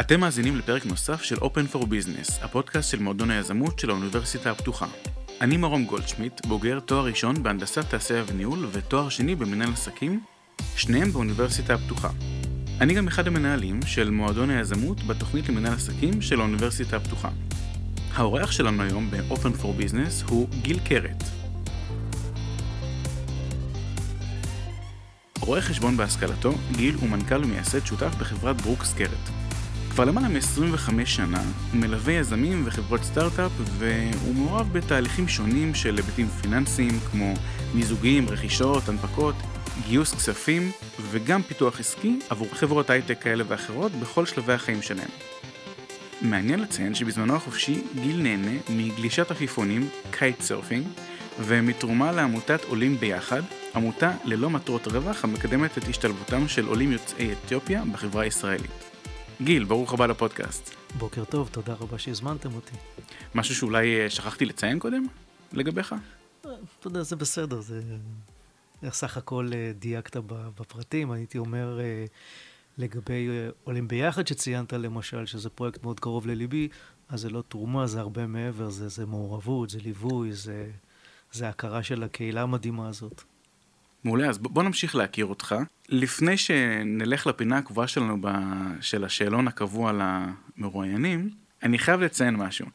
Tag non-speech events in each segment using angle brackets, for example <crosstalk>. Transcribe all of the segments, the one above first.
אתם מאזינים לפרק נוסף של Open for Business, הפודקאסט של מועדון היזמות של האוניברסיטה הפתוחה. אני מרום גולדשמיט, בוגר תואר ראשון בהנדסת תעשייה וניהול ותואר שני במנהל עסקים, שניהם באוניברסיטה הפתוחה. אני גם אחד המנהלים של מועדון היזמות בתוכנית למנהל עסקים של האוניברסיטה הפתוחה. האורח שלנו היום ב-Open for Business הוא גיל קרת. רואה חשבון בהשכלתו, גיל הוא מנכ"ל ומייסד שותף בחברת ברוקס קרת. כבר למעלה מ-25 שנה הוא מלווה יזמים וחברות סטארט-אפ והוא מעורב בתהליכים שונים של היבטים פיננסיים כמו מיזוגים, רכישות, הנפקות, גיוס כספים וגם פיתוח עסקי עבור חברות הייטק כאלה ואחרות בכל שלבי החיים שלהם. מעניין לציין שבזמנו החופשי גיל נהנה מגלישת עפיפונים, kite surfing, ומתרומה לעמותת עולים ביחד, עמותה ללא מטרות רווח המקדמת את השתלבותם של עולים יוצאי אתיופיה בחברה הישראלית. גיל, ברוך הבא לפודקאסט. בוקר טוב, תודה רבה שהזמנתם אותי. משהו שאולי אה, שכחתי לציין קודם לגביך? אתה יודע, זה בסדר, זה... סך הכל אה, דייקת בפרטים, הייתי אומר אה, לגבי עולים ביחד שציינת למשל, שזה פרויקט מאוד קרוב לליבי, אז זה לא תרומה, זה הרבה מעבר, זה, זה מעורבות, זה ליווי, זה, זה הכרה של הקהילה המדהימה הזאת. מעולה, אז בוא נמשיך להכיר אותך. לפני שנלך לפינה הקבועה שלנו ב... של השאלון הקבוע למרואיינים, אני חייב לציין משהו.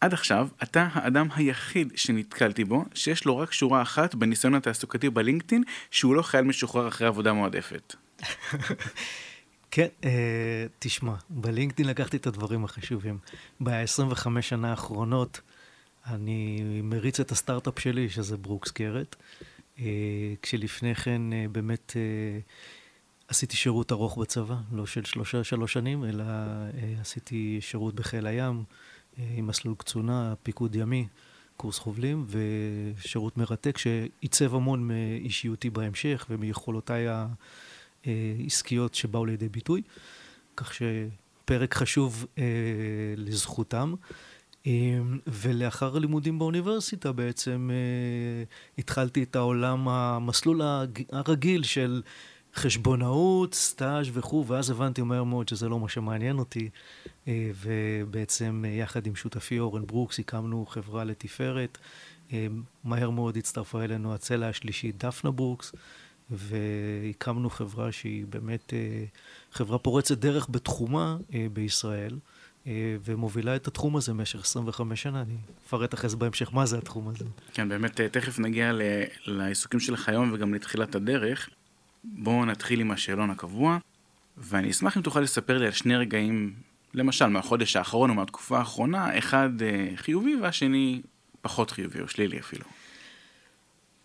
עד עכשיו, אתה האדם היחיד שנתקלתי בו, שיש לו רק שורה אחת בניסיון התעסוקתי בלינקדאין, שהוא לא חייל משוחרר אחרי עבודה מועדפת. <laughs> כן, אה, תשמע, בלינקדאין לקחתי את הדברים החשובים. ב-25 שנה האחרונות אני מריץ את הסטארט-אפ שלי, שזה ברוקס קרת. אה, כשלפני כן אה, באמת אה, עשיתי שירות ארוך בצבא, לא של שלושה, שלוש שנים, אלא עשיתי שירות בחיל הים, עם מסלול קצונה, פיקוד ימי, קורס חובלים, ושירות מרתק שעיצב המון מאישיותי בהמשך ומיכולותיי העסקיות שבאו לידי ביטוי, כך שפרק חשוב לזכותם. אמ, ולאחר הלימודים באוניברסיטה בעצם אה, התחלתי את העולם, המסלול הרגיל של חשבונאות, סטאז' וכו', ואז הבנתי מהר מאוד שזה לא מה שמעניין אותי, אה, ובעצם אה, יחד עם שותפי אורן ברוקס הקמנו חברה לתפארת. מהר מאוד הצטרפה אלינו הצלע השלישית, דפנה ברוקס, והקמנו חברה שהיא באמת חברה פורצת דרך בתחומה בישראל. אה, ומובילה את התחום הזה במשך 25 שנה. אני אפרט אחרי זה בהמשך מה זה התחום הזה. כן, באמת, אה, תכף נגיע ל... לעיסוקים שלך היום וגם לתחילת הדרך. בואו נתחיל עם השאלון הקבוע, ואני אשמח אם תוכל לספר לי על שני רגעים, למשל מהחודש האחרון או מהתקופה האחרונה, אחד אה, חיובי והשני פחות חיובי או שלילי אפילו.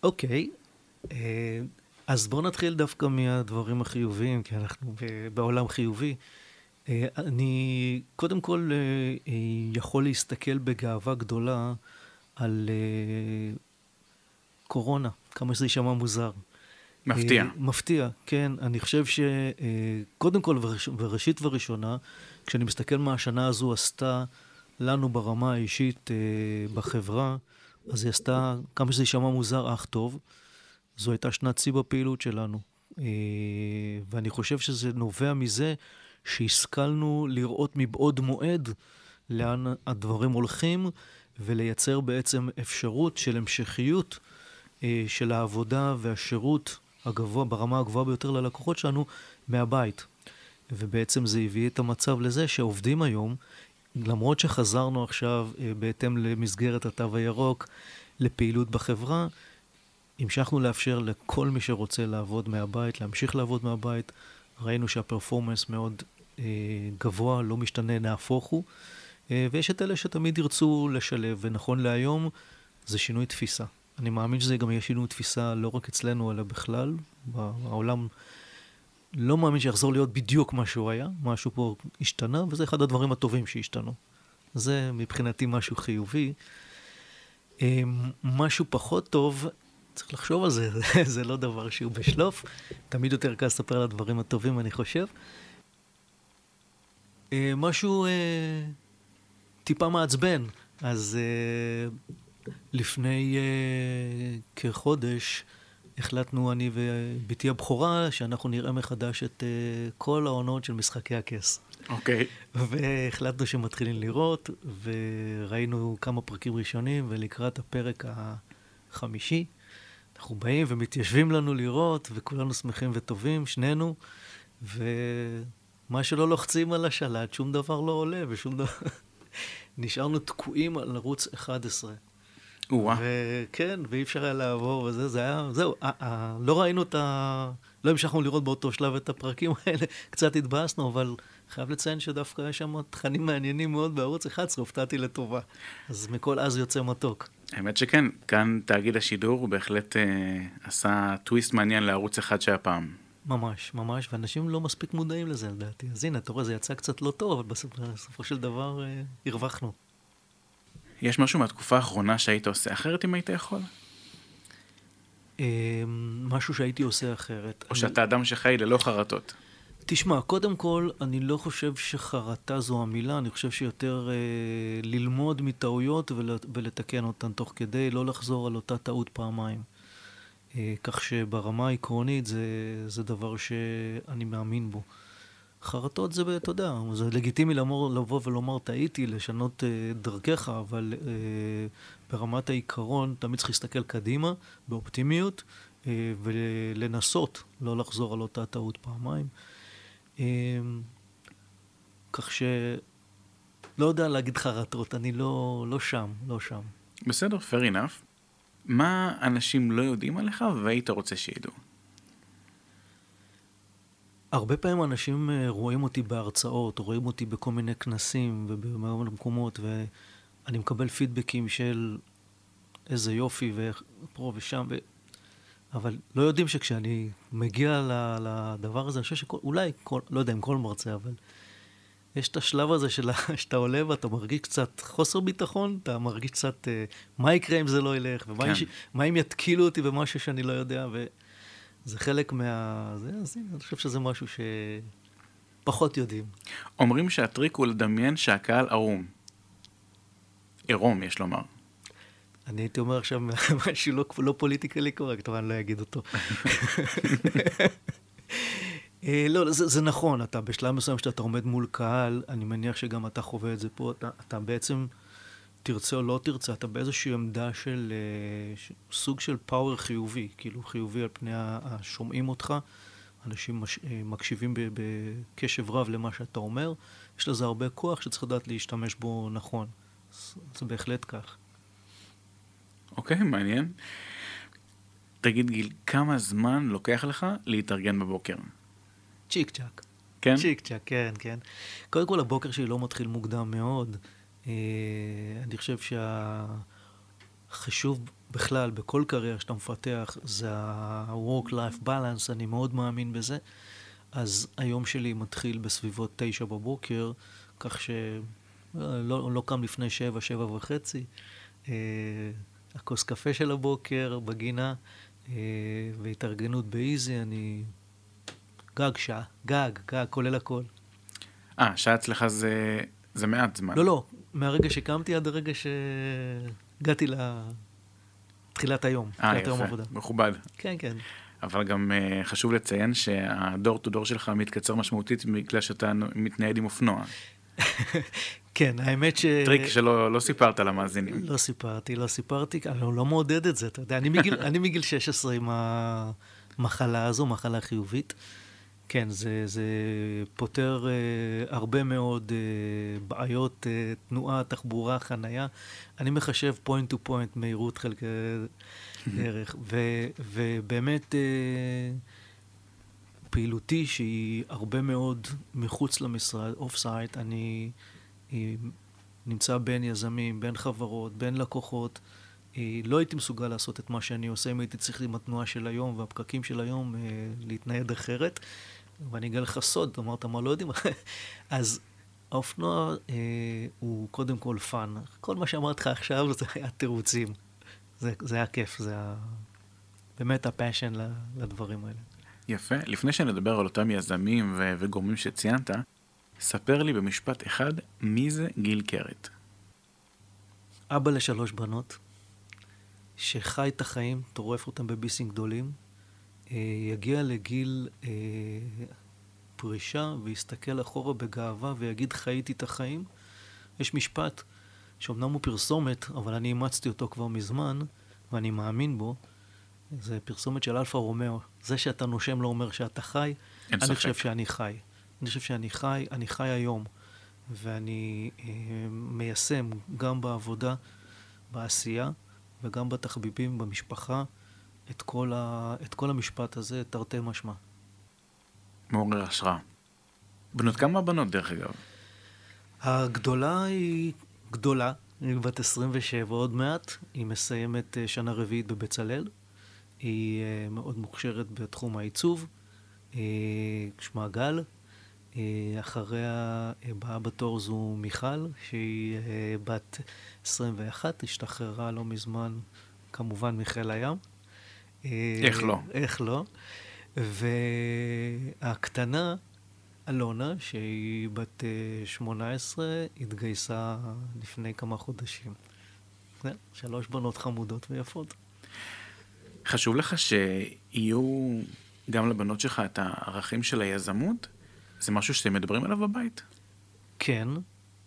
אוקיי, אז בואו נתחיל דווקא מהדברים החיוביים, כי אנחנו בעולם חיובי. אה, אני קודם כל אה, אה, יכול להסתכל בגאווה גדולה על קורונה, כמה שזה יישמע מוזר. מפתיע. מפתיע, כן. אני חושב שקודם כל וראשית וראשונה, כשאני מסתכל מה השנה הזו עשתה לנו ברמה האישית בחברה, אז היא עשתה, כמה שזה יישמע מוזר, אך טוב. זו הייתה שנת שיא בפעילות שלנו. ואני חושב שזה נובע מזה שהשכלנו לראות מבעוד מועד לאן הדברים הולכים, ולייצר בעצם אפשרות של המשכיות אה, של העבודה והשירות הגבוה, ברמה הגבוהה ביותר ללקוחות שלנו, מהבית. ובעצם זה הביא את המצב לזה שעובדים היום, למרות שחזרנו עכשיו אה, בהתאם למסגרת התו הירוק לפעילות בחברה, המשכנו לאפשר לכל מי שרוצה לעבוד מהבית, להמשיך לעבוד מהבית. ראינו שהפרפורמנס מאוד אה, גבוה, לא משתנה, נהפוך הוא. אה, ויש את אלה שתמיד ירצו לשלב, ונכון להיום זה שינוי תפיסה. אני מאמין שזה גם יהיה שינוי תפיסה לא רק אצלנו, אלא בכלל. העולם לא מאמין שיחזור להיות בדיוק מה שהוא היה, משהו פה השתנה, וזה אחד הדברים הטובים שהשתנו. זה מבחינתי משהו חיובי. אה, משהו פחות טוב, צריך לחשוב על זה, <laughs> זה לא דבר שהוא בשלוף. תמיד יותר קל לספר על הדברים הטובים, אני חושב. אה, משהו אה, טיפה מעצבן. אז אה, לפני כחודש החלטנו, אני ובתי הבכורה, שאנחנו נראה מחדש את כל העונות של משחקי הכס. אוקיי. Okay. והחלטנו שמתחילים לראות, וראינו כמה פרקים ראשונים, ולקראת הפרק החמישי, אנחנו באים ומתיישבים לנו לראות, וכולנו שמחים וטובים, שנינו, ומה שלא לוחצים על השלט, שום דבר לא עולה ושום דבר... <laughs> נשארנו תקועים על ערוץ 11. וכן, ואי אפשר היה לעבור וזה, זה היה, זהו, לא ראינו את ה... לא המשכנו לראות באותו שלב את הפרקים האלה, <laughs> קצת התבאסנו, אבל חייב לציין שדווקא יש שם תכנים מעניינים מאוד בערוץ 11, הופתעתי לטובה. אז מכל אז יוצא מתוק. האמת שכן, כאן תאגיד השידור בהחלט אה, עשה טוויסט מעניין לערוץ אחד שהיה פעם. ממש, ממש, ואנשים לא מספיק מודעים לזה לדעתי. אז הנה, אתה רואה, זה יצא קצת לא טוב, אבל בסופו של דבר אה, הרווחנו. יש משהו מהתקופה האחרונה שהיית עושה אחרת אם היית יכול? אה, משהו שהייתי עושה אחרת. או שאתה אדם שחי ללא חרטות. תשמע, קודם כל, אני לא חושב שחרטה זו המילה, אני חושב שיותר אה, ללמוד מטעויות ולתקן אותן תוך כדי, לא לחזור על אותה טעות פעמיים. אה, כך שברמה העקרונית זה, זה דבר שאני מאמין בו. חרטות זה, אתה יודע, זה לגיטימי למור, לבוא ולומר טעיתי, לשנות אה, דרכך, אבל אה, ברמת העיקרון תמיד צריך להסתכל קדימה, באופטימיות, אה, ולנסות לא לחזור על אותה טעות פעמיים. אה, כך ש... לא יודע להגיד חרטות, אני לא, לא שם, לא שם. בסדר, fair enough. מה אנשים לא יודעים עליך והיית רוצה שידעו? הרבה פעמים אנשים אה, רואים אותי בהרצאות, רואים אותי בכל מיני כנסים ובמקומות מקומות, ואני מקבל פידבקים של איזה יופי ופה ושם. אבל לא יודעים שכשאני מגיע לדבר הזה, אני חושב שאולי, לא יודע אם כל מרצה, אבל יש את השלב הזה של <laughs> שאתה עולה ואתה מרגיש קצת חוסר ביטחון, אתה מרגיש קצת אה, מה יקרה אם זה לא ילך, ומה כן. אם, אם יתקילו אותי במשהו שאני לא יודע, וזה חלק מה... זה, אז אני חושב שזה משהו שפחות יודעים. אומרים שהטריק הוא לדמיין שהקהל ערום. עירום, יש לומר. אני הייתי אומר עכשיו <laughs> משהו לא, לא politically correct, אבל אני לא אגיד אותו. <laughs> אה, לא, זה, זה נכון, אתה בשלב מסוים שאתה עומד מול קהל, אני מניח שגם אתה חווה את זה פה, אתה, אתה בעצם, תרצה או לא תרצה, אתה באיזושהי עמדה של אה, ש, סוג של power חיובי, כאילו חיובי על פני השומעים אותך, אנשים מש, אה, מקשיבים בקשב רב למה שאתה אומר, יש לזה הרבה כוח שצריך לדעת להשתמש בו נכון. זה, זה בהחלט כך. אוקיי, מעניין. תגיד גיל, כמה זמן לוקח לך להתארגן בבוקר? צ'יק צ'אק. כן? צ'יק צ'אק, כן, כן. קודם כל, הבוקר שלי לא מתחיל מוקדם מאוד. אה, אני חושב שהחישוב בכלל, בכל קריירה שאתה מפתח, זה ה-work-life balance, אני מאוד מאמין בזה. אז היום שלי מתחיל בסביבות תשע בבוקר, כך שלא לא, לא קם לפני שבע, שבע וחצי. אה, הכוס קפה של הבוקר בגינה, אה, והתארגנות באיזי, אני גג שעה, גג, גג, כולל הכל. אה, שעה אצלך זה, זה מעט זמן. לא, לא, מהרגע שקמתי עד הרגע שהגעתי לתחילת היום. אה, יפה, היום עבודה. מכובד. כן, כן. אבל גם אה, חשוב לציין שה door to door שלך מתקצר משמעותית בגלל שאתה מתנייד עם אופנוע. כן, האמת ש... טריק שלא לא סיפרת למאזינים. לא סיפרתי, לא סיפרתי, אני לא, לא מעודד את זה, אתה יודע. אני מגיל, <laughs> אני מגיל 16 עם המחלה הזו, מחלה חיובית. כן, זה, זה פותר אה, הרבה מאוד אה, בעיות אה, תנועה, תחבורה, חנייה. אני מחשב point to point מהירות חלקי דרך, ו, ובאמת אה, פעילותי שהיא הרבה מאוד מחוץ למשרד, off-site, אני אה, נמצא בין יזמים, בין חברות, בין לקוחות. אה, לא הייתי מסוגל לעשות את מה שאני עושה אם הייתי צריך עם התנועה של היום והפקקים של היום אה, להתנייד אחרת. ואני אגלה לך סוד, אמרת מה לא יודעים, <laughs> אז האופנוע אה, הוא קודם כל fun. כל מה שאמרתי לך עכשיו זה היה תירוצים. זה, זה היה כיף, זה היה באמת ה passion לדברים האלה. יפה. לפני שנדבר על אותם יזמים ו- וגורמים שציינת, ספר לי במשפט אחד, מי זה גיל קרת? אבא לשלוש בנות, שחי את החיים, טורף אותם בביסים גדולים, אה, יגיע לגיל אה, פרישה ויסתכל אחורה בגאווה ויגיד חייתי את החיים. יש משפט שאומנם הוא פרסומת, אבל אני אימצתי אותו כבר מזמן, ואני מאמין בו. זה פרסומת של אלפה רומאו. זה שאתה נושם לא אומר שאתה חי. אין לי ספק. חושב שאני חי. אני חושב שאני חי, אני חי היום, ואני אה, מיישם גם בעבודה, בעשייה, וגם בתחביבים, במשפחה, את כל, ה, את כל המשפט הזה, תרתי משמע. מעורר השראה. בנות כמה בנות דרך אגב? הגדולה היא גדולה, היא בת 27 עוד מעט, היא מסיימת אה, שנה רביעית בבצלאל, היא אה, מאוד מוכשרת בתחום העיצוב, אה, שמה גל, אה, אחריה אה, באה בתור זו מיכל, שהיא בת 21, השתחררה לא מזמן, כמובן מחיל הים. איך לא? איך לא? והקטנה, אלונה, שהיא בת אה, 18, התגייסה לפני כמה חודשים. שלוש בנות חמודות ויפות. חשוב לך שיהיו גם לבנות שלך את הערכים של היזמות? זה משהו שאתם מדברים עליו בבית? כן,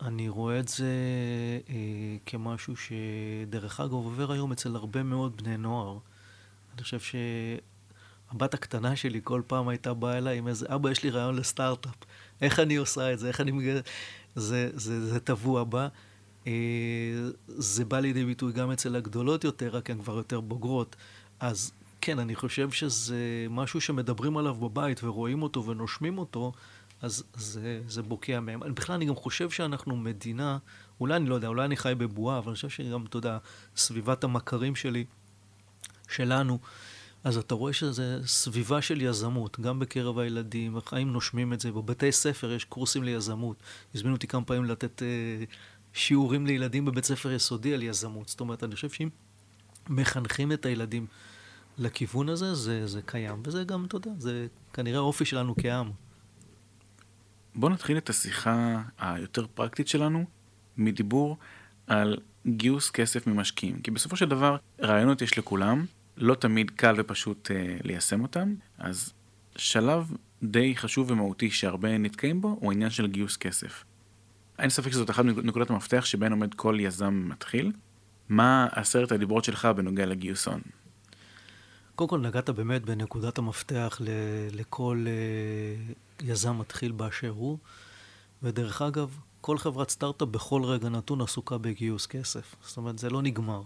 אני רואה את זה אה, כמשהו שדרך אגב עובר היום אצל הרבה מאוד בני נוער. אני חושב שהבת הקטנה שלי כל פעם הייתה באה אליי עם איזה, אבא, יש לי רעיון לסטארט-אפ. איך אני עושה את זה? איך אני מגיע... זה, זה, זה טבוע בה. אה, זה בא לידי ביטוי גם אצל הגדולות יותר, רק הן כבר יותר בוגרות. אז כן, אני חושב שזה משהו שמדברים עליו בבית ורואים אותו ונושמים אותו, אז זה, זה בוקע מהם. בכלל, אני גם חושב שאנחנו מדינה, אולי אני לא יודע, אולי אני חי בבועה, אבל אני חושב שגם, אתה יודע, סביבת המכרים שלי, שלנו, אז אתה רואה שזה סביבה של יזמות, גם בקרב הילדים, החיים נושמים את זה. בבתי ספר יש קורסים ליזמות. הזמינו אותי כמה פעמים לתת אה, שיעורים לילדים בבית ספר יסודי על יזמות. זאת אומרת, אני חושב שאם מחנכים את הילדים לכיוון הזה, זה, זה קיים. וזה גם, אתה יודע, זה כנראה האופי שלנו כעם. בואו נתחיל את השיחה היותר פרקטית שלנו מדיבור על גיוס כסף ממשקיעים. כי בסופו של דבר, רעיונות יש לכולם, לא תמיד קל ופשוט אה, ליישם אותם, אז שלב די חשוב ומהותי שהרבה נתקעים בו, הוא העניין של גיוס כסף. אין ספק שזאת אחת מנקודות המפתח שבהן עומד כל יזם מתחיל. מה עשרת הדיברות שלך בנוגע לגיוס הון? קודם כל נגעת באמת בנקודת המפתח ל- לכל uh, יזם מתחיל באשר הוא, ודרך אגב, כל חברת סטארט-אפ בכל רגע נתון עסוקה בגיוס כסף. זאת אומרת, זה לא נגמר.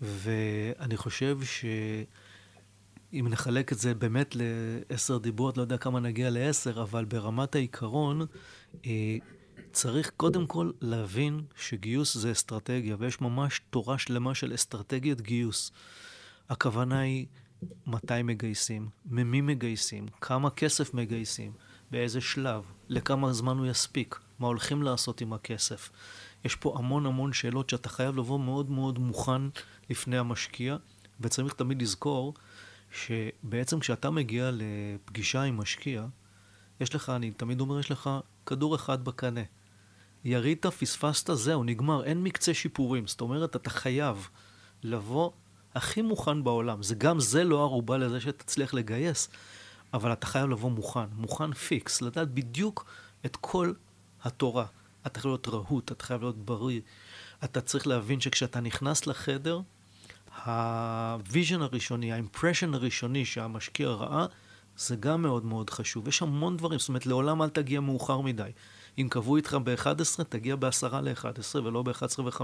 ואני חושב שאם נחלק את זה באמת לעשר דיברות, לא יודע כמה נגיע לעשר, אבל ברמת העיקרון, אה, צריך קודם כל להבין שגיוס זה אסטרטגיה, ויש ממש תורה שלמה של אסטרטגיית גיוס. הכוונה היא מתי מגייסים, ממי מגייסים, כמה כסף מגייסים, באיזה שלב, לכמה זמן הוא יספיק, מה הולכים לעשות עם הכסף. יש פה המון המון שאלות שאתה חייב לבוא מאוד מאוד מוכן לפני המשקיע, וצריך תמיד לזכור שבעצם כשאתה מגיע לפגישה עם משקיע, יש לך, אני תמיד אומר, יש לך כדור אחד בקנה. ירית, פספסת, זהו, נגמר, אין מקצה שיפורים. זאת אומרת, אתה חייב לבוא הכי מוכן בעולם. זה גם זה לא ערובה לזה שתצליח לגייס, אבל אתה חייב לבוא מוכן, מוכן פיקס, לדעת בדיוק את כל התורה. אתה חייב להיות רהוט, אתה חייב להיות בריא. אתה צריך להבין שכשאתה נכנס לחדר, ה vision הראשוני, ה impression הראשוני שהמשקיע ראה, זה גם מאוד מאוד חשוב. יש המון דברים, זאת אומרת, לעולם אל תגיע מאוחר מדי. אם קבעו איתך ב-11, תגיע ב-10 ל-11 ולא ב-11 ו-5.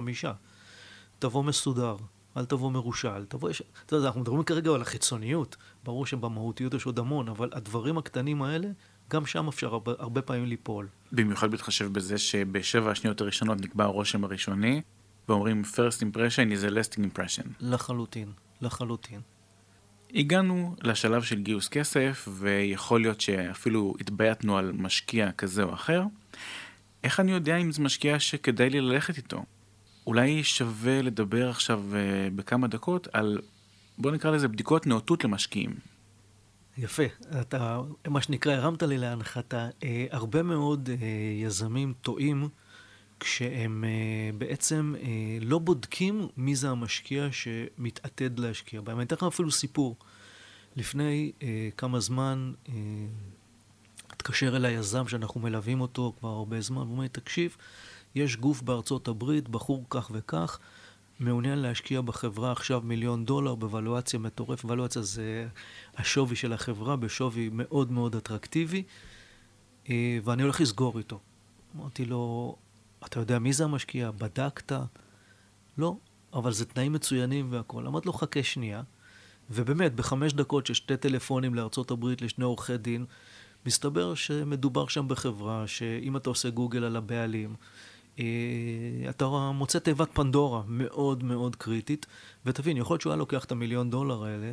תבוא מסודר, אל תבוא מרושל, תבוא... יש... אתה יודע, אנחנו מדברים כרגע על החיצוניות. ברור שבמהותיות יש עוד המון, אבל הדברים הקטנים האלה, גם שם אפשר הרבה, הרבה פעמים ליפול. במיוחד בהתחשב בזה שבשבע השניות הראשונות נקבע הרושם הראשוני, ואומרים first impression is a lasting impression. לחלוטין, לחלוטין. הגענו לשלב של גיוס כסף, ויכול להיות שאפילו התבייתנו על משקיע כזה או אחר. איך אני יודע אם זה משקיע שכדאי לי ללכת איתו? אולי שווה לדבר עכשיו uh, בכמה דקות על, בוא נקרא לזה בדיקות נאותות למשקיעים. יפה, אתה, מה שנקרא, הרמת לי להנחתה. אה, הרבה מאוד אה, יזמים טועים כשהם uh, בעצם uh, לא בודקים מי זה המשקיע שמתעתד להשקיע בהם. אני אתן לך אפילו סיפור. לפני uh, כמה זמן uh, התקשר אליי יזם שאנחנו מלווים אותו כבר הרבה זמן, והוא אומר תקשיב, יש גוף בארצות הברית, בחור כך וכך, מעוניין להשקיע בחברה עכשיו מיליון דולר בוולואציה מטורפת. וולואציה זה השווי של החברה בשווי מאוד מאוד אטרקטיבי, אה, ואני הולך לסגור איתו. אמרתי לו, אתה יודע מי זה המשקיע? בדקת? לא, אבל זה תנאים מצוינים והכול. אמרתי לו, חכה שנייה. ובאמת, בחמש דקות של שתי טלפונים לארצות הברית לשני עורכי דין, מסתבר שמדובר שם בחברה שאם אתה עושה גוגל על הבעלים, אתה מוצא תיבת פנדורה מאוד מאוד קריטית, ותבין, יכול להיות שהוא היה לוקח את המיליון דולר האלה,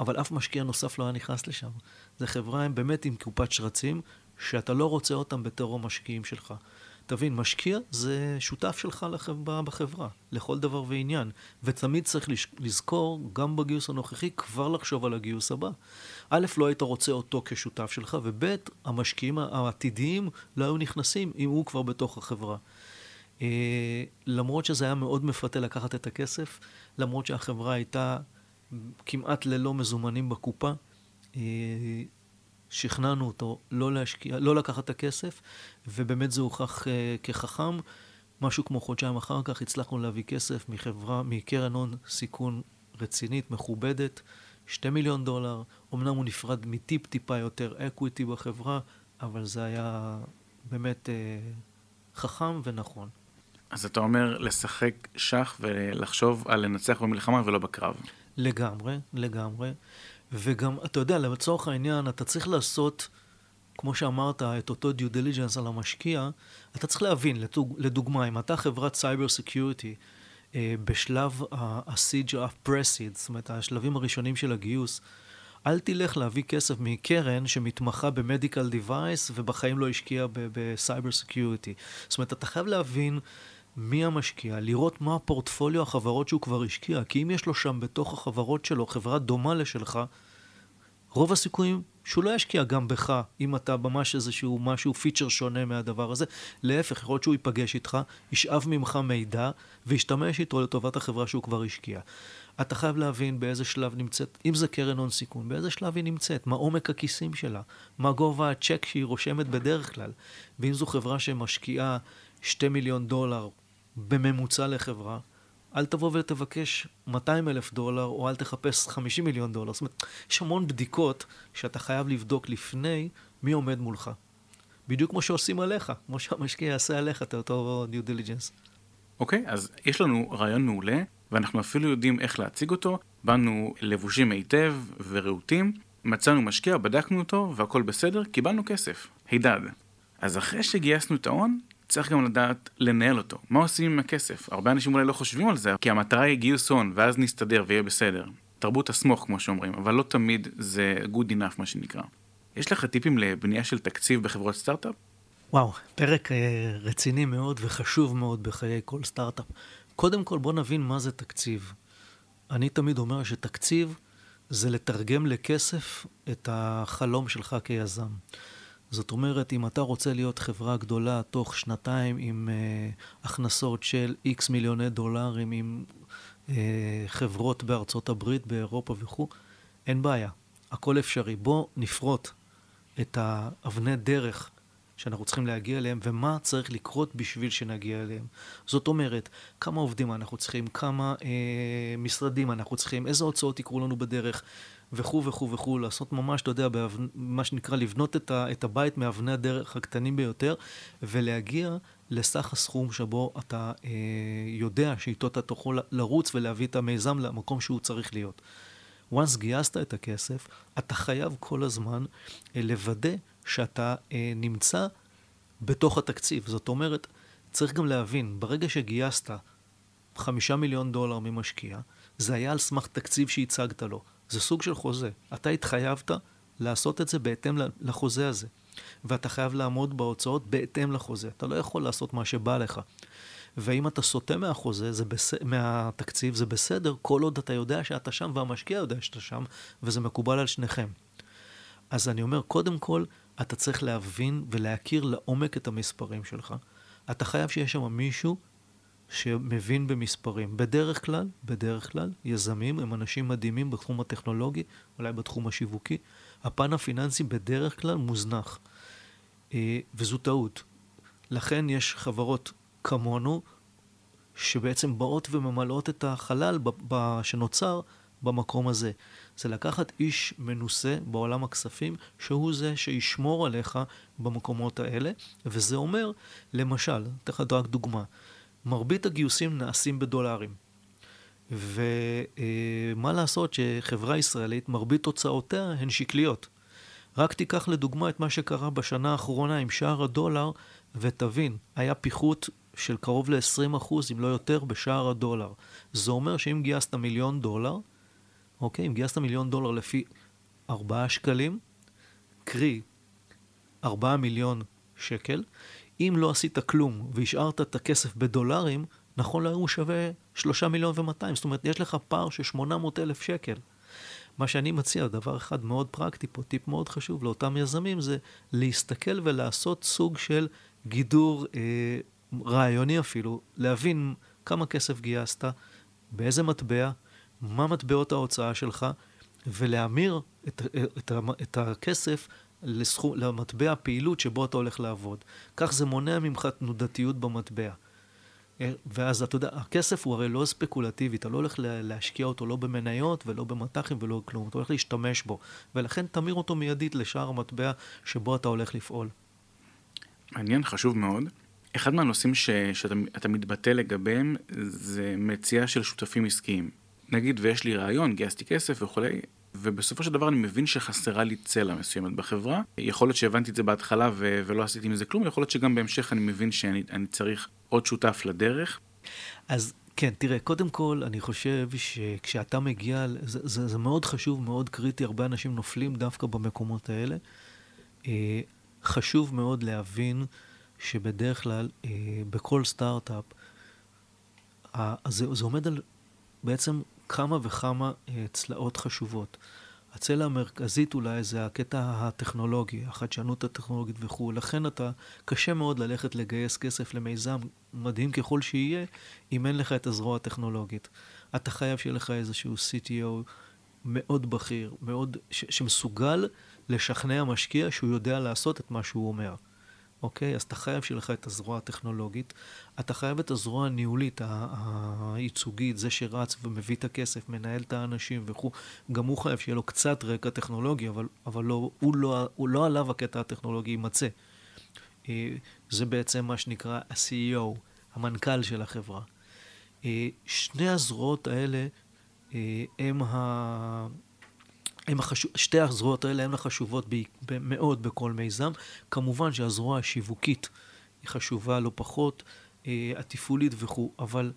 אבל אף משקיע נוסף לא היה נכנס לשם. זו חברה הם באמת עם קופת שרצים, שאתה לא רוצה אותם בתור המשקיעים שלך. תבין, משקיע זה שותף שלך לחברה, בחברה, לכל דבר ועניין. ותמיד צריך לזכור, גם בגיוס הנוכחי, כבר לחשוב על הגיוס הבא. א', לא היית רוצה אותו כשותף שלך, וב', המשקיעים העתידיים לא היו נכנסים אם הוא כבר בתוך החברה. אה, למרות שזה היה מאוד מפתה לקחת את הכסף, למרות שהחברה הייתה כמעט ללא מזומנים בקופה, אה, שכנענו אותו לא להשקיע, לא לקחת את הכסף, ובאמת זה הוכח אה, כחכם. משהו כמו חודשיים אחר כך הצלחנו להביא כסף מחברה, מקרן הון סיכון רצינית, מכובדת, שתי מיליון דולר. אמנם הוא נפרד מטיפ-טיפה יותר אקוויטי בחברה, אבל זה היה באמת אה, חכם ונכון. אז אתה אומר לשחק שח ולחשוב על לנצח במלחמה ולא בקרב. לגמרי, לגמרי. וגם, אתה יודע, לצורך העניין, אתה צריך לעשות, כמו שאמרת, את אותו due diligence על המשקיע, אתה צריך להבין, לדוגמה, אם אתה חברת cyber security, אה, בשלב ה-seed או pre-seed, זאת אומרת, השלבים הראשונים של הגיוס, אל תלך להביא כסף מקרן שמתמחה ב medical device ובחיים לא השקיעה ב cyber security. זאת אומרת, אתה חייב להבין מי המשקיע, לראות מה הפורטפוליו החברות שהוא כבר השקיע, כי אם יש לו שם בתוך החברות שלו חברה דומה לשלך, רוב הסיכויים שהוא לא ישקיע גם בך, אם אתה ממש איזשהו משהו, feature שונה מהדבר הזה. להפך, יכול להיות שהוא ייפגש איתך, ישאב ממך מידע, וישתמש איתו לטובת החברה שהוא כבר השקיע. אתה חייב להבין באיזה שלב נמצאת, אם זה קרן הון סיכון, באיזה שלב היא נמצאת, מה עומק הכיסים שלה, מה גובה הצ'ק שהיא רושמת בדרך כלל. ואם זו חברה שמשקיעה 2 מיליון דולר בממוצע לחברה, אל תבוא ותבקש 200 אלף דולר, או אל תחפש 50 מיליון דולר. זאת אומרת, יש המון בדיקות שאתה חייב לבדוק לפני מי עומד מולך. בדיוק כמו שעושים עליך, כמו שהמשקיע יעשה עליך את אותו due diligence. אוקיי, אז יש לנו רעיון מעולה, ואנחנו אפילו יודעים איך להציג אותו. באנו לבושים היטב ורהוטים, מצאנו משקיע, בדקנו אותו, והכל בסדר, קיבלנו כסף. הידד. אז אחרי שגייסנו את ההון, צריך גם לדעת לנהל אותו. מה עושים עם הכסף? הרבה אנשים אולי לא חושבים על זה, כי המטרה היא גיוס הון, ואז נסתדר ויהיה בסדר. תרבות הסמוך, כמו שאומרים, אבל לא תמיד זה good enough, מה שנקרא. יש לך טיפים לבנייה של תקציב בחברות סטארט-אפ? וואו, פרק אה, רציני מאוד וחשוב מאוד בחיי כל סטארט-אפ. קודם כל, בוא נבין מה זה תקציב. אני תמיד אומר שתקציב זה לתרגם לכסף את החלום שלך כיזם. זאת אומרת, אם אתה רוצה להיות חברה גדולה תוך שנתיים עם uh, הכנסות של איקס מיליוני דולרים, עם uh, חברות בארצות הברית, באירופה וכו', אין בעיה, הכל אפשרי. בוא נפרוט את האבני דרך שאנחנו צריכים להגיע אליהם, ומה צריך לקרות בשביל שנגיע אליהם. זאת אומרת, כמה עובדים אנחנו צריכים, כמה אה, משרדים אנחנו צריכים, איזה הוצאות יקרו לנו בדרך, וכו' וכו' וכו', לעשות ממש, אתה יודע, באבנ... מה שנקרא, לבנות את, ה, את הבית מאבני הדרך הקטנים ביותר, ולהגיע לסך הסכום שבו אתה אה, יודע שאיתו אתה תוכל לרוץ ולהביא את המיזם למקום שהוא צריך להיות. once גייסת את הכסף, אתה חייב כל הזמן אה, לוודא שאתה אה, נמצא בתוך התקציב. זאת אומרת, צריך גם להבין, ברגע שגייסת חמישה מיליון דולר ממשקיע, זה היה על סמך תקציב שהצגת לו. זה סוג של חוזה. אתה התחייבת לעשות את זה בהתאם לחוזה הזה. ואתה חייב לעמוד בהוצאות בהתאם לחוזה. אתה לא יכול לעשות מה שבא לך. ואם אתה סוטה מהחוזה, זה בס... מהתקציב, זה בסדר, כל עוד אתה יודע שאתה שם והמשקיע יודע שאתה שם, וזה מקובל על שניכם. אז אני אומר, קודם כל, אתה צריך להבין ולהכיר לעומק את המספרים שלך. אתה חייב שיש שם מישהו שמבין במספרים. בדרך כלל, בדרך כלל, יזמים הם אנשים מדהימים בתחום הטכנולוגי, אולי בתחום השיווקי. הפן הפיננסי בדרך כלל מוזנח, אה, וזו טעות. לכן יש חברות כמונו, שבעצם באות וממלאות את החלל שנוצר במקום הזה. זה לקחת איש מנוסה בעולם הכספים, שהוא זה שישמור עליך במקומות האלה, וזה אומר, למשל, אתן לך רק דוגמה, מרבית הגיוסים נעשים בדולרים. ומה לעשות שחברה ישראלית, מרבית תוצאותיה הן שקליות. רק תיקח לדוגמה את מה שקרה בשנה האחרונה עם שער הדולר, ותבין, היה פיחות של קרוב ל-20%, אם לא יותר, בשער הדולר. זה אומר שאם גייסת מיליון דולר, אוקיי, אם גייסת מיליון דולר לפי 4 שקלים, קרי 4 מיליון שקל, אם לא עשית כלום והשארת את הכסף בדולרים, נכון להיום הוא שווה 3 מיליון ו-200, זאת אומרת, יש לך פער של 800 אלף שקל. מה שאני מציע, דבר אחד מאוד פרקטי פה, טיפ מאוד חשוב לאותם יזמים, זה להסתכל ולעשות סוג של גידור אה, רעיוני אפילו, להבין כמה כסף גייסת, באיזה מטבע, מה מטבעות ההוצאה שלך, ולהמיר את, את, את הכסף לסכום, למטבע הפעילות שבו אתה הולך לעבוד. כך זה מונע ממך תנודתיות במטבע. אה, ואז אתה יודע, הכסף הוא הרי לא ספקולטיבי, אתה לא הולך להשקיע אותו לא במניות ולא במטחים ולא כלום, אתה הולך להשתמש בו, ולכן תמיר אותו מיידית לשער המטבע שבו אתה הולך לפעול. מעניין, חשוב מאוד. אחד מהנושאים ש, שאתה מתבטא לגביהם זה מציאה של שותפים עסקיים. נגיד ויש לי רעיון, גייסתי כסף וכולי, ובסופו של דבר אני מבין שחסרה לי צלע מסוימת בחברה. יכול להיות שהבנתי את זה בהתחלה ו- ולא עשיתי מזה כלום, יכול להיות שגם בהמשך אני מבין שאני צריך עוד שותף לדרך. אז כן, תראה, קודם כל, אני חושב שכשאתה מגיע, זה, זה, זה מאוד חשוב, מאוד קריטי, הרבה אנשים נופלים דווקא במקומות האלה. אה, חשוב מאוד להבין שבדרך כלל, אה, בכל סטארט-אפ, זה, זה עומד על בעצם כמה וכמה אה, צלעות חשובות. הצלע המרכזית אולי זה הקטע הטכנולוגי, החדשנות הטכנולוגית וכו'. לכן אתה, קשה מאוד ללכת לגייס כסף למיזם, מדהים ככל שיהיה, אם אין לך את הזרוע הטכנולוגית. אתה חייב שיהיה לך איזשהו CTO מאוד בכיר, מאוד, ש, שמסוגל לשכנע משקיע שהוא יודע לעשות את מה שהוא אומר. אוקיי? אז אתה חייב שיהיה לך את הזרוע הטכנולוגית, אתה חייב את הזרוע הניהולית, הייצוגית, זה שרץ ומביא את הכסף, מנהל את האנשים וכו', גם הוא חייב שיהיה לו קצת רקע טכנולוגי, אבל, אבל לא, הוא, לא, הוא לא עליו הקטע הטכנולוגי יימצא. אה, זה בעצם מה שנקרא ה-CEO, המנכ"ל של החברה. אה, שני הזרועות האלה אה, הם ה... הם החשוב, שתי הזרועות האלה הן החשובות ב, ב, מאוד בכל מיזם. כמובן שהזרוע השיווקית היא חשובה לא פחות, אה, התפעולית וכו', אבל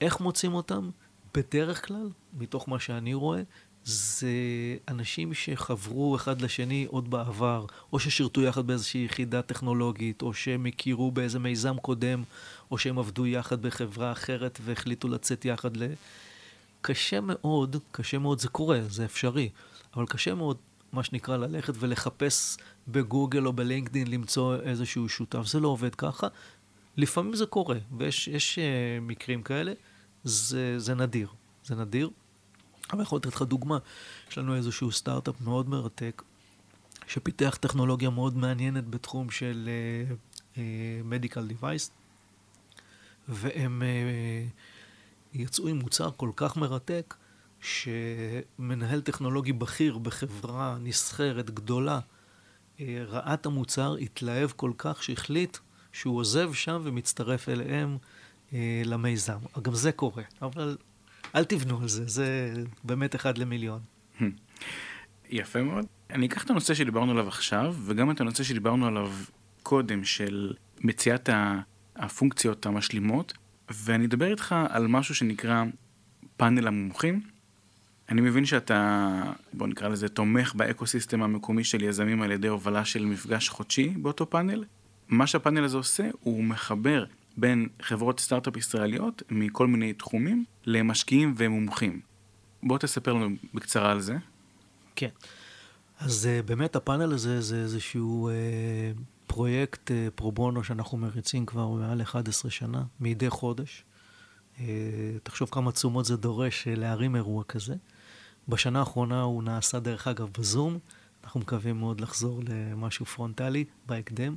איך מוצאים אותם? בדרך כלל, מתוך מה שאני רואה, זה אנשים שחברו אחד לשני עוד בעבר, או ששירתו יחד באיזושהי יחידה טכנולוגית, או שהם הכירו באיזה מיזם קודם, או שהם עבדו יחד בחברה אחרת והחליטו לצאת יחד ל... קשה מאוד, קשה מאוד, זה קורה, זה אפשרי, אבל קשה מאוד, מה שנקרא, ללכת ולחפש בגוגל או בלינקדאין למצוא איזשהו שותף. זה לא עובד ככה. לפעמים זה קורה, ויש יש, uh, מקרים כאלה, זה, זה נדיר. זה נדיר. אבל יכול לתת לך דוגמה. יש לנו איזשהו סטארט-אפ מאוד מרתק, שפיתח טכנולוגיה מאוד מעניינת בתחום של מדיקל uh, דיווייס, והם... Uh, יצאו עם מוצר כל כך מרתק, שמנהל טכנולוגי בכיר בחברה נסחרת גדולה אה, ראה את המוצר, התלהב כל כך שהחליט שהוא עוזב שם ומצטרף אליהם אה, למיזם. גם זה קורה, אבל אל תבנו על זה, זה באמת אחד למיליון. יפה מאוד. אני אקח את הנושא שדיברנו עליו עכשיו, וגם את הנושא שדיברנו עליו קודם, של מציאת הפונקציות המשלימות, ואני אדבר איתך על משהו שנקרא פאנל המומחים. אני מבין שאתה, בוא נקרא לזה, תומך באקוסיסטם המקומי של יזמים על ידי הובלה של מפגש חודשי באותו פאנל. מה שהפאנל הזה עושה, הוא מחבר בין חברות סטארט-אפ ישראליות מכל מיני תחומים למשקיעים ומומחים. בוא תספר לנו בקצרה על זה. כן. אז uh, באמת הפאנל הזה זה איזשהו uh, פרויקט אה, פרובונו שאנחנו מריצים כבר מעל 11 שנה, מדי חודש. אה, תחשוב כמה תשומות זה דורש אה, להרים אירוע כזה. בשנה האחרונה הוא נעשה דרך אגב בזום, אנחנו מקווים מאוד לחזור למשהו פרונטלי בהקדם.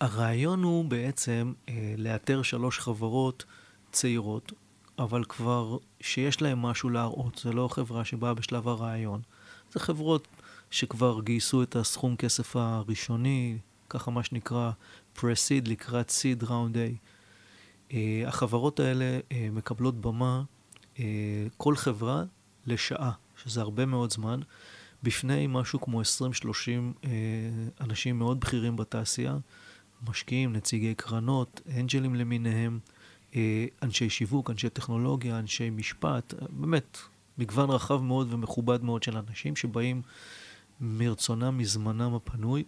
הרעיון הוא בעצם לאתר שלוש חברות צעירות, אבל כבר שיש להן משהו להראות, זה לא חברה שבאה בשלב הרעיון. זה חברות שכבר גייסו את הסכום כסף הראשוני, ככה מה שנקרא פרסיד לקראת סיד ראונד. Uh, החברות האלה uh, מקבלות במה, כל חברה לשעה, שזה הרבה מאוד זמן, בפני משהו כמו 20-30 uh, אנשים מאוד בכירים בתעשייה, משקיעים, נציגי קרנות, אנג'לים למיניהם, uh, אנשי שיווק, אנשי טכנולוגיה, אנשי משפט, באמת, מגוון רחב מאוד ומכובד מאוד של אנשים שבאים מרצונם, מזמנם הפנוי.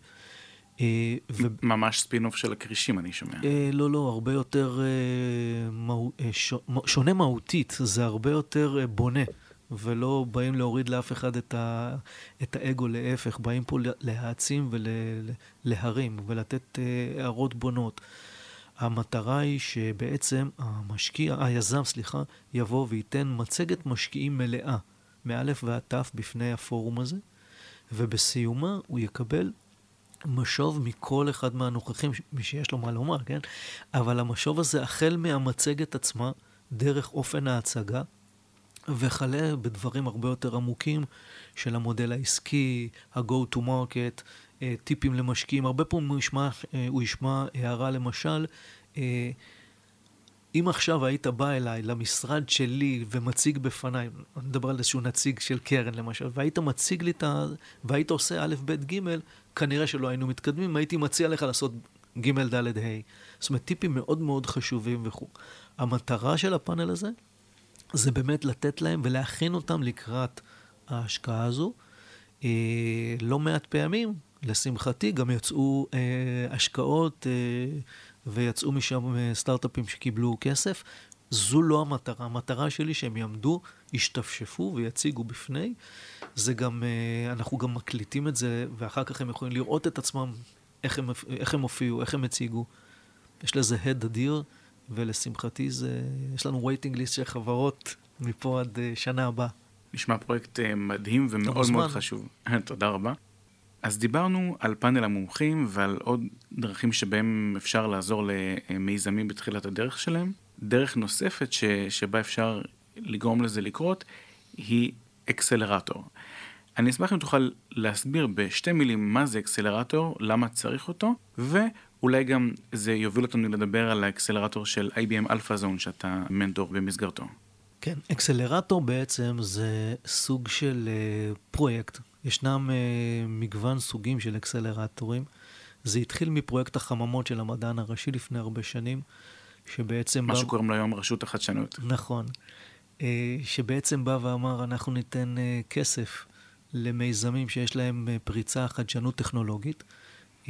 אה, ו... ממש ספינוף של הכרישים, אני שומע. אה, לא, לא, הרבה יותר אה, מו... ש... שונה מהותית, זה הרבה יותר בונה, ולא באים להוריד לאף אחד את, ה... את האגו, להפך, באים פה להעצים ולהרים ולתת הערות בונות. המטרה היא שבעצם המשקיע, היזם, סליחה, יבוא וייתן מצגת משקיעים מלאה, מאלף ועד תף בפני הפורום הזה. ובסיומה הוא יקבל משוב מכל אחד מהנוכחים, מי שיש לו מה לומר, כן? אבל המשוב הזה, החל מהמצגת עצמה, דרך אופן ההצגה, וכלה בדברים הרבה יותר עמוקים של המודל העסקי, ה-go to market, אה, טיפים למשקיעים. הרבה פעמים הוא ישמע, אה, הוא ישמע הערה למשל, אה, אם עכשיו היית בא אליי למשרד שלי ומציג בפניי, אני מדבר על איזשהו נציג של קרן למשל, והיית מציג לי את ה... והיית עושה א', ב', ג', כנראה שלא היינו מתקדמים, הייתי מציע לך לעשות ג', ד', ה'. זאת אומרת, טיפים מאוד מאוד חשובים וכו'. המטרה של הפאנל הזה זה באמת לתת להם ולהכין אותם לקראת ההשקעה הזו. אה, לא מעט פעמים, לשמחתי, גם יצאו אה, השקעות אה, ויצאו משם אה, סטארט-אפים שקיבלו כסף. זו לא המטרה. המטרה שלי שהם יעמדו, ישתפשפו ויציגו בפני. זה גם, אה, אנחנו גם מקליטים את זה, ואחר כך הם יכולים לראות את עצמם, איך הם, איך הם הופיעו, איך הם הציגו. יש לזה הד אדיר, ולשמחתי זה, יש לנו waiting list של חברות מפה עד אה, שנה הבאה. נשמע פרויקט מדהים ומאוד מאוד חשוב. <laughs> תודה רבה. אז דיברנו על פאנל המומחים ועל עוד דרכים שבהם אפשר לעזור למיזמים בתחילת הדרך שלהם. דרך נוספת ש, שבה אפשר לגרום לזה לקרות היא אקסלרטור. אני אשמח אם תוכל להסביר בשתי מילים מה זה אקסלרטור, למה צריך אותו, ואולי גם זה יוביל אותנו לדבר על האקסלרטור של IBM Alpha Zone שאתה מנטור במסגרתו. כן, אקסלרטור בעצם זה סוג של uh, פרויקט ישנם uh, מגוון סוגים של אקסלרטורים. זה התחיל מפרויקט החממות של המדען הראשי לפני הרבה שנים, שבעצם... מה בא... שקוראים לו היום רשות החדשנות. נכון. Uh, שבעצם בא ואמר, אנחנו ניתן uh, כסף למיזמים שיש להם uh, פריצה, חדשנות טכנולוגית, uh,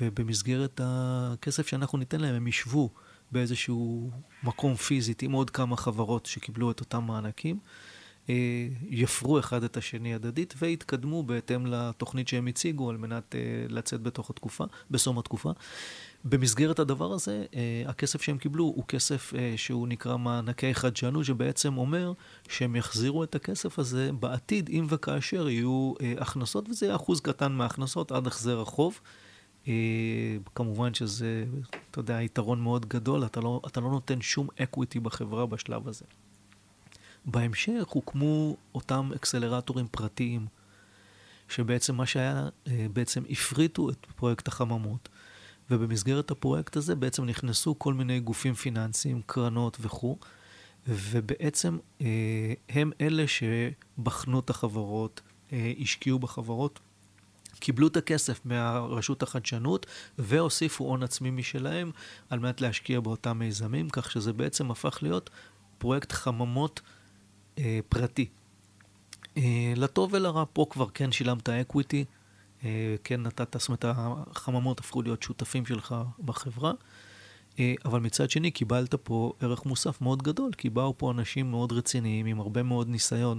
ובמסגרת הכסף שאנחנו ניתן להם, הם ישבו באיזשהו מקום פיזית עם עוד כמה חברות שקיבלו את אותם מענקים. אה, יפרו אחד את השני הדדית ויתקדמו בהתאם לתוכנית שהם הציגו על מנת אה, לצאת בתוך התקופה, בסום התקופה. במסגרת הדבר הזה, אה, הכסף שהם קיבלו הוא כסף שהוא נקרא מענקי חדשנות, שבעצם אומר שהם יחזירו את הכסף הזה בעתיד, אם וכאשר יהיו הכנסות, וזה יהיה אחוז קטן מההכנסות עד החזר החוב. כמובן שזה, אתה יודע, יתרון מאוד גדול, אתה לא, אתה לא נותן שום equity בחברה בשלב הזה. בהמשך הוקמו אותם אקסלרטורים פרטיים, שבעצם מה שהיה, אה, בעצם הפריטו את פרויקט החממות, ובמסגרת הפרויקט הזה בעצם נכנסו כל מיני גופים פיננסיים, קרנות וכו', ובעצם אה, הם אלה שבחנו את החברות, אה, השקיעו בחברות, קיבלו את הכסף מהרשות החדשנות והוסיפו הון עצמי משלהם על מנת להשקיע באותם מיזמים, כך שזה בעצם הפך להיות פרויקט חממות אה, פרטי. אה, לטוב ולרע, פה כבר כן שילמת equity, אה, כן נתת, זאת אומרת, החממות הפכו להיות שותפים שלך בחברה, אה, אבל מצד שני קיבלת פה ערך מוסף מאוד גדול, כי באו פה אנשים מאוד רציניים עם הרבה מאוד ניסיון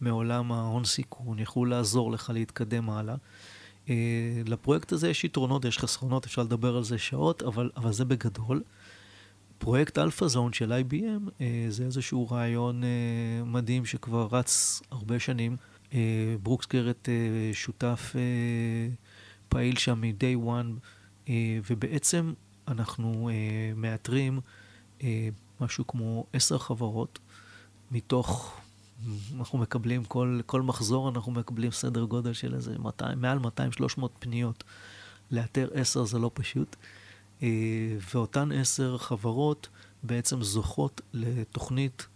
מעולם ההון סיכון, יכלו לעזור לך להתקדם הלאה. Uh, לפרויקט הזה יש יתרונות, יש חסרונות, אפשר לדבר על זה שעות, אבל, אבל זה בגדול. פרויקט Alpha Zone של IBM uh, זה איזשהו רעיון uh, מדהים שכבר רץ הרבה שנים. Uh, ברוקס גרט uh, שותף uh, פעיל שם מ-day one, uh, ובעצם אנחנו uh, מאתרים uh, משהו כמו עשר חברות מתוך אנחנו מקבלים, כל, כל מחזור אנחנו מקבלים סדר גודל של איזה 200, מעל 200-300 פניות. לאתר 10 זה לא פשוט. אה, ואותן 10 חברות בעצם זוכות לתוכנית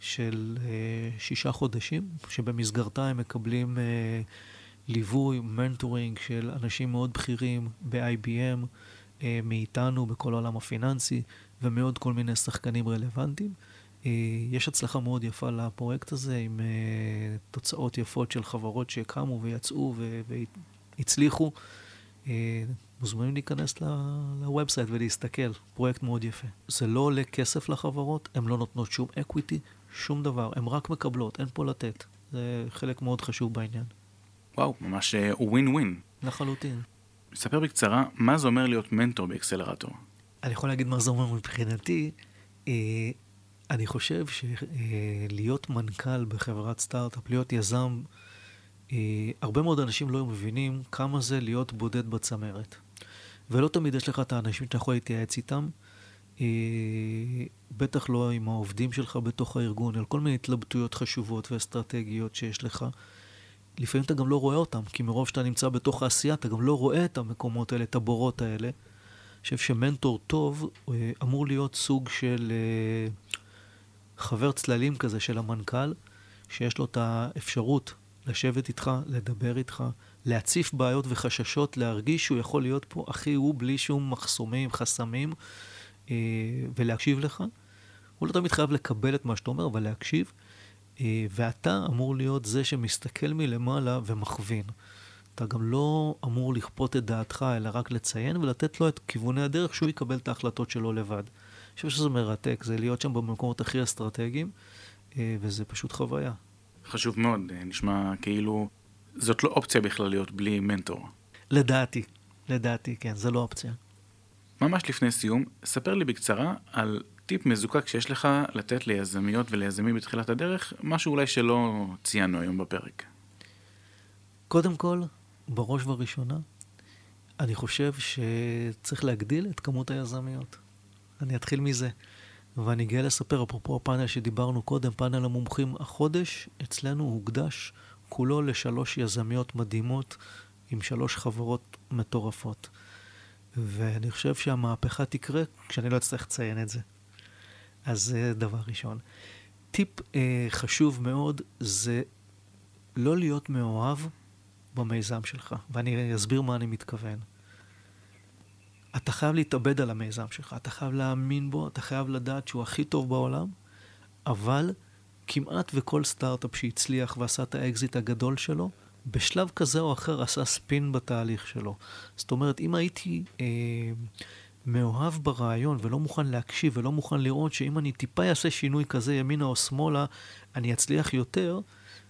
של אה, שישה חודשים, שבמסגרתה הם מקבלים אה, ליווי, מנטורינג של אנשים מאוד בכירים ב-IBM, מאיתנו בכל העולם הפיננסי, ומעוד כל מיני שחקנים רלוונטיים. יש הצלחה מאוד יפה לפרויקט הזה, עם תוצאות יפות של חברות שקמו ויצאו והצליחו. אה, מוזמנים להיכנס ל website ולהסתכל, פרויקט מאוד יפה. זה לא עולה כסף לחברות, הן לא נותנות שום equity, שום דבר, הן רק מקבלות, אין פה לתת. זה חלק מאוד חשוב בעניין. וואו, ממש ווין ווין. לחלוטין. ספר בקצרה, מה זה אומר להיות מנטור באקסלרטור? אני יכול להגיד מה זה אומר מבחינתי. אני חושב שלהיות מנכ"ל בחברת סטארט-אפ, להיות יזם, אה, הרבה מאוד אנשים לא מבינים כמה זה להיות בודד בצמרת. ולא תמיד יש לך את האנשים שאתה יכול להתייעץ איתם, אה, בטח לא עם העובדים שלך בתוך הארגון, על כל מיני התלבטויות חשובות ואסטרטגיות שיש לך. לפעמים אתה גם לא רואה אותם, כי מרוב שאתה נמצא בתוך העשייה, אתה גם לא רואה את המקומות האלה, את הבורות האלה. אני חושב שמנטור טוב אה, אמור להיות סוג של חבר צללים כזה של המנכ"ל, שיש לו את האפשרות לשבת איתך, לדבר איתך, להציף בעיות וחששות, להרגיש שהוא יכול להיות פה הכי הוא, בלי שום מחסומים, חסמים, אה, ולהקשיב לך. הוא לא תמיד חייב לקבל את מה שאתה אומר, אבל להקשיב. אה, ואתה אמור להיות זה שמסתכל מלמעלה ומכווין. אתה גם לא אמור לכפות את דעתך, אלא רק לציין ולתת לו את כיווני הדרך שהוא יקבל את ההחלטות שלו לבד. אני חושב שזה מרתק, זה להיות שם במקומות הכי אסטרטגיים, אה, וזה פשוט חוויה. חשוב מאוד, אה, נשמע כאילו זאת לא אופציה בכלל להיות בלי מנטור. לדעתי, לדעתי, כן, זה לא אופציה. ממש לפני סיום, ספר לי בקצרה על טיפ מזוקק שיש לך לתת ליזמיות וליזמים בתחילת הדרך, משהו אולי שלא ציינו היום בפרק. קודם כל, בראש ובראשונה, אני חושב שצריך להגדיל את כמות היזמיות. אני אתחיל מזה. ואני גאה לספר, אפרופו הפאנל שדיברנו קודם, פאנל המומחים, החודש אצלנו הוקדש כולו לשלוש יזמיות מדהימות עם שלוש חברות מטורפות. ואני חושב שהמהפכה תקרה כשאני לא אצטרך לציין את זה. אז זה דבר ראשון. טיפ אה, חשוב מאוד זה לא להיות מאוהב במיזם שלך, ואני אסביר מה אני מתכוון. אתה חייב להתאבד על המיזם שלך, אתה חייב להאמין בו, אתה חייב לדעת שהוא הכי טוב בעולם, אבל כמעט וכל סטארט-אפ שהצליח ועשה את האקזיט הגדול שלו, בשלב כזה או אחר עשה spin בתהליך שלו. זאת אומרת, אם הייתי אה, מאוהב ברעיון ולא מוכן להקשיב ולא מוכן לראות שאם אני טיפה אעשה שינוי כזה ימינה או שמאלה, אני אצליח יותר,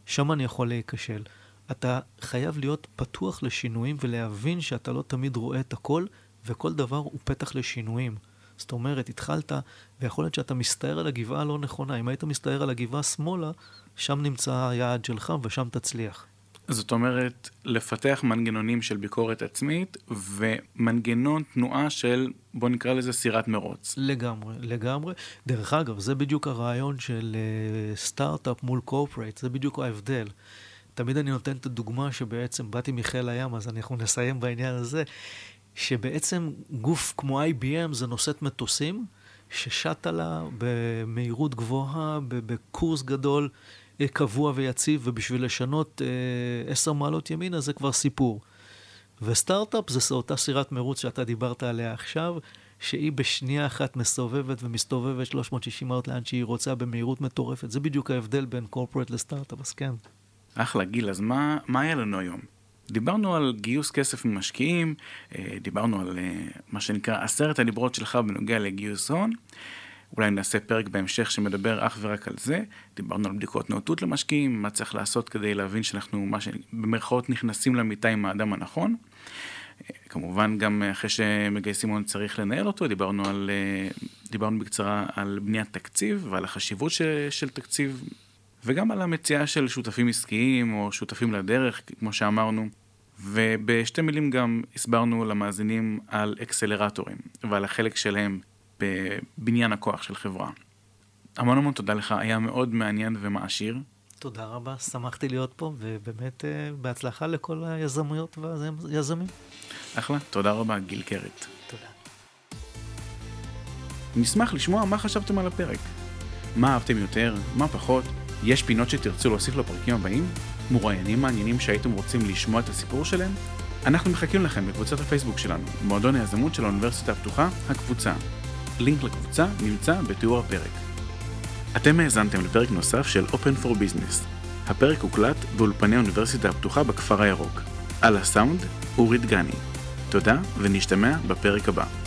שם אני יכול להיכשל. אתה חייב להיות פתוח לשינויים ולהבין שאתה לא תמיד רואה את הכל, וכל דבר הוא פתח לשינויים. זאת אומרת, התחלת, ויכול להיות שאתה מסתער על הגבעה הלא נכונה. אם היית מסתער על הגבעה שמאלה, שם נמצא היעד שלך ושם תצליח. זאת אומרת, לפתח מנגנונים של ביקורת עצמית ומנגנון תנועה של, בוא נקרא לזה סירת מרוץ. לגמרי, לגמרי. דרך אגב, זה בדיוק הרעיון של uh, סטארט-אפ מול קורפרייט, זה בדיוק ההבדל. תמיד אני נותן את הדוגמה שבעצם באתי מחיל הים, אז אנחנו נסיים בעניין הזה. שבעצם גוף כמו IBM זה נושאת מטוסים, ששט עלה במהירות גבוהה, בקורס גדול, אה, קבוע ויציב, ובשביל לשנות אה, עשר מעלות ימינה זה כבר סיפור. וסטארט-אפ זה אותה סירת מרוץ שאתה דיברת עליה עכשיו, שהיא בשנייה אחת מסובבת ומסתובבת 360 מעלות לאן שהיא רוצה במהירות מטורפת. זה בדיוק ההבדל בין קורפורט לסטארט-אפ, אז כן. אחלה, גיל, אז מה, מה היה לנו היום? דיברנו על גיוס כסף ממשקיעים, אה, דיברנו על אה, מה שנקרא עשרת הדיברות שלך בנוגע לגיוס הון. אולי נעשה פרק בהמשך שמדבר אך ורק על זה. דיברנו על בדיקות נאותות למשקיעים, מה צריך לעשות כדי להבין שאנחנו, מה שבמרכאות נכנסים למיטה עם האדם הנכון. כמובן גם אחרי שמגייסים הון צריך לנהל אותו, דיברנו, על, דיברנו בקצרה על בניית תקציב ועל החשיבות של, של תקציב וגם על המציאה של שותפים עסקיים או שותפים לדרך, כמו שאמרנו. ובשתי מילים גם הסברנו למאזינים על אקסלרטורים ועל החלק שלהם בבניין הכוח של חברה. המון המון תודה לך, היה מאוד מעניין ומעשיר. תודה רבה, שמחתי להיות פה, ובאמת אה, בהצלחה לכל היזמויות והיזמים. אחלה, תודה רבה, גיל קרת. תודה. נשמח לשמוע מה חשבתם על הפרק. מה אהבתם יותר, מה פחות, יש פינות שתרצו להוסיף לפרקים הבאים? מרואיינים מעניינים שהייתם רוצים לשמוע את הסיפור שלהם? אנחנו מחכים לכם בקבוצת הפייסבוק שלנו, מועדון היזמות של האוניברסיטה הפתוחה, הקבוצה. לינק לקבוצה נמצא בתיאור הפרק. אתם האזנתם לפרק נוסף של Open for Business. הפרק הוקלט באולפני האוניברסיטה הפתוחה בכפר הירוק. על הסאונד, אורי דגני. תודה, ונשתמע בפרק הבא.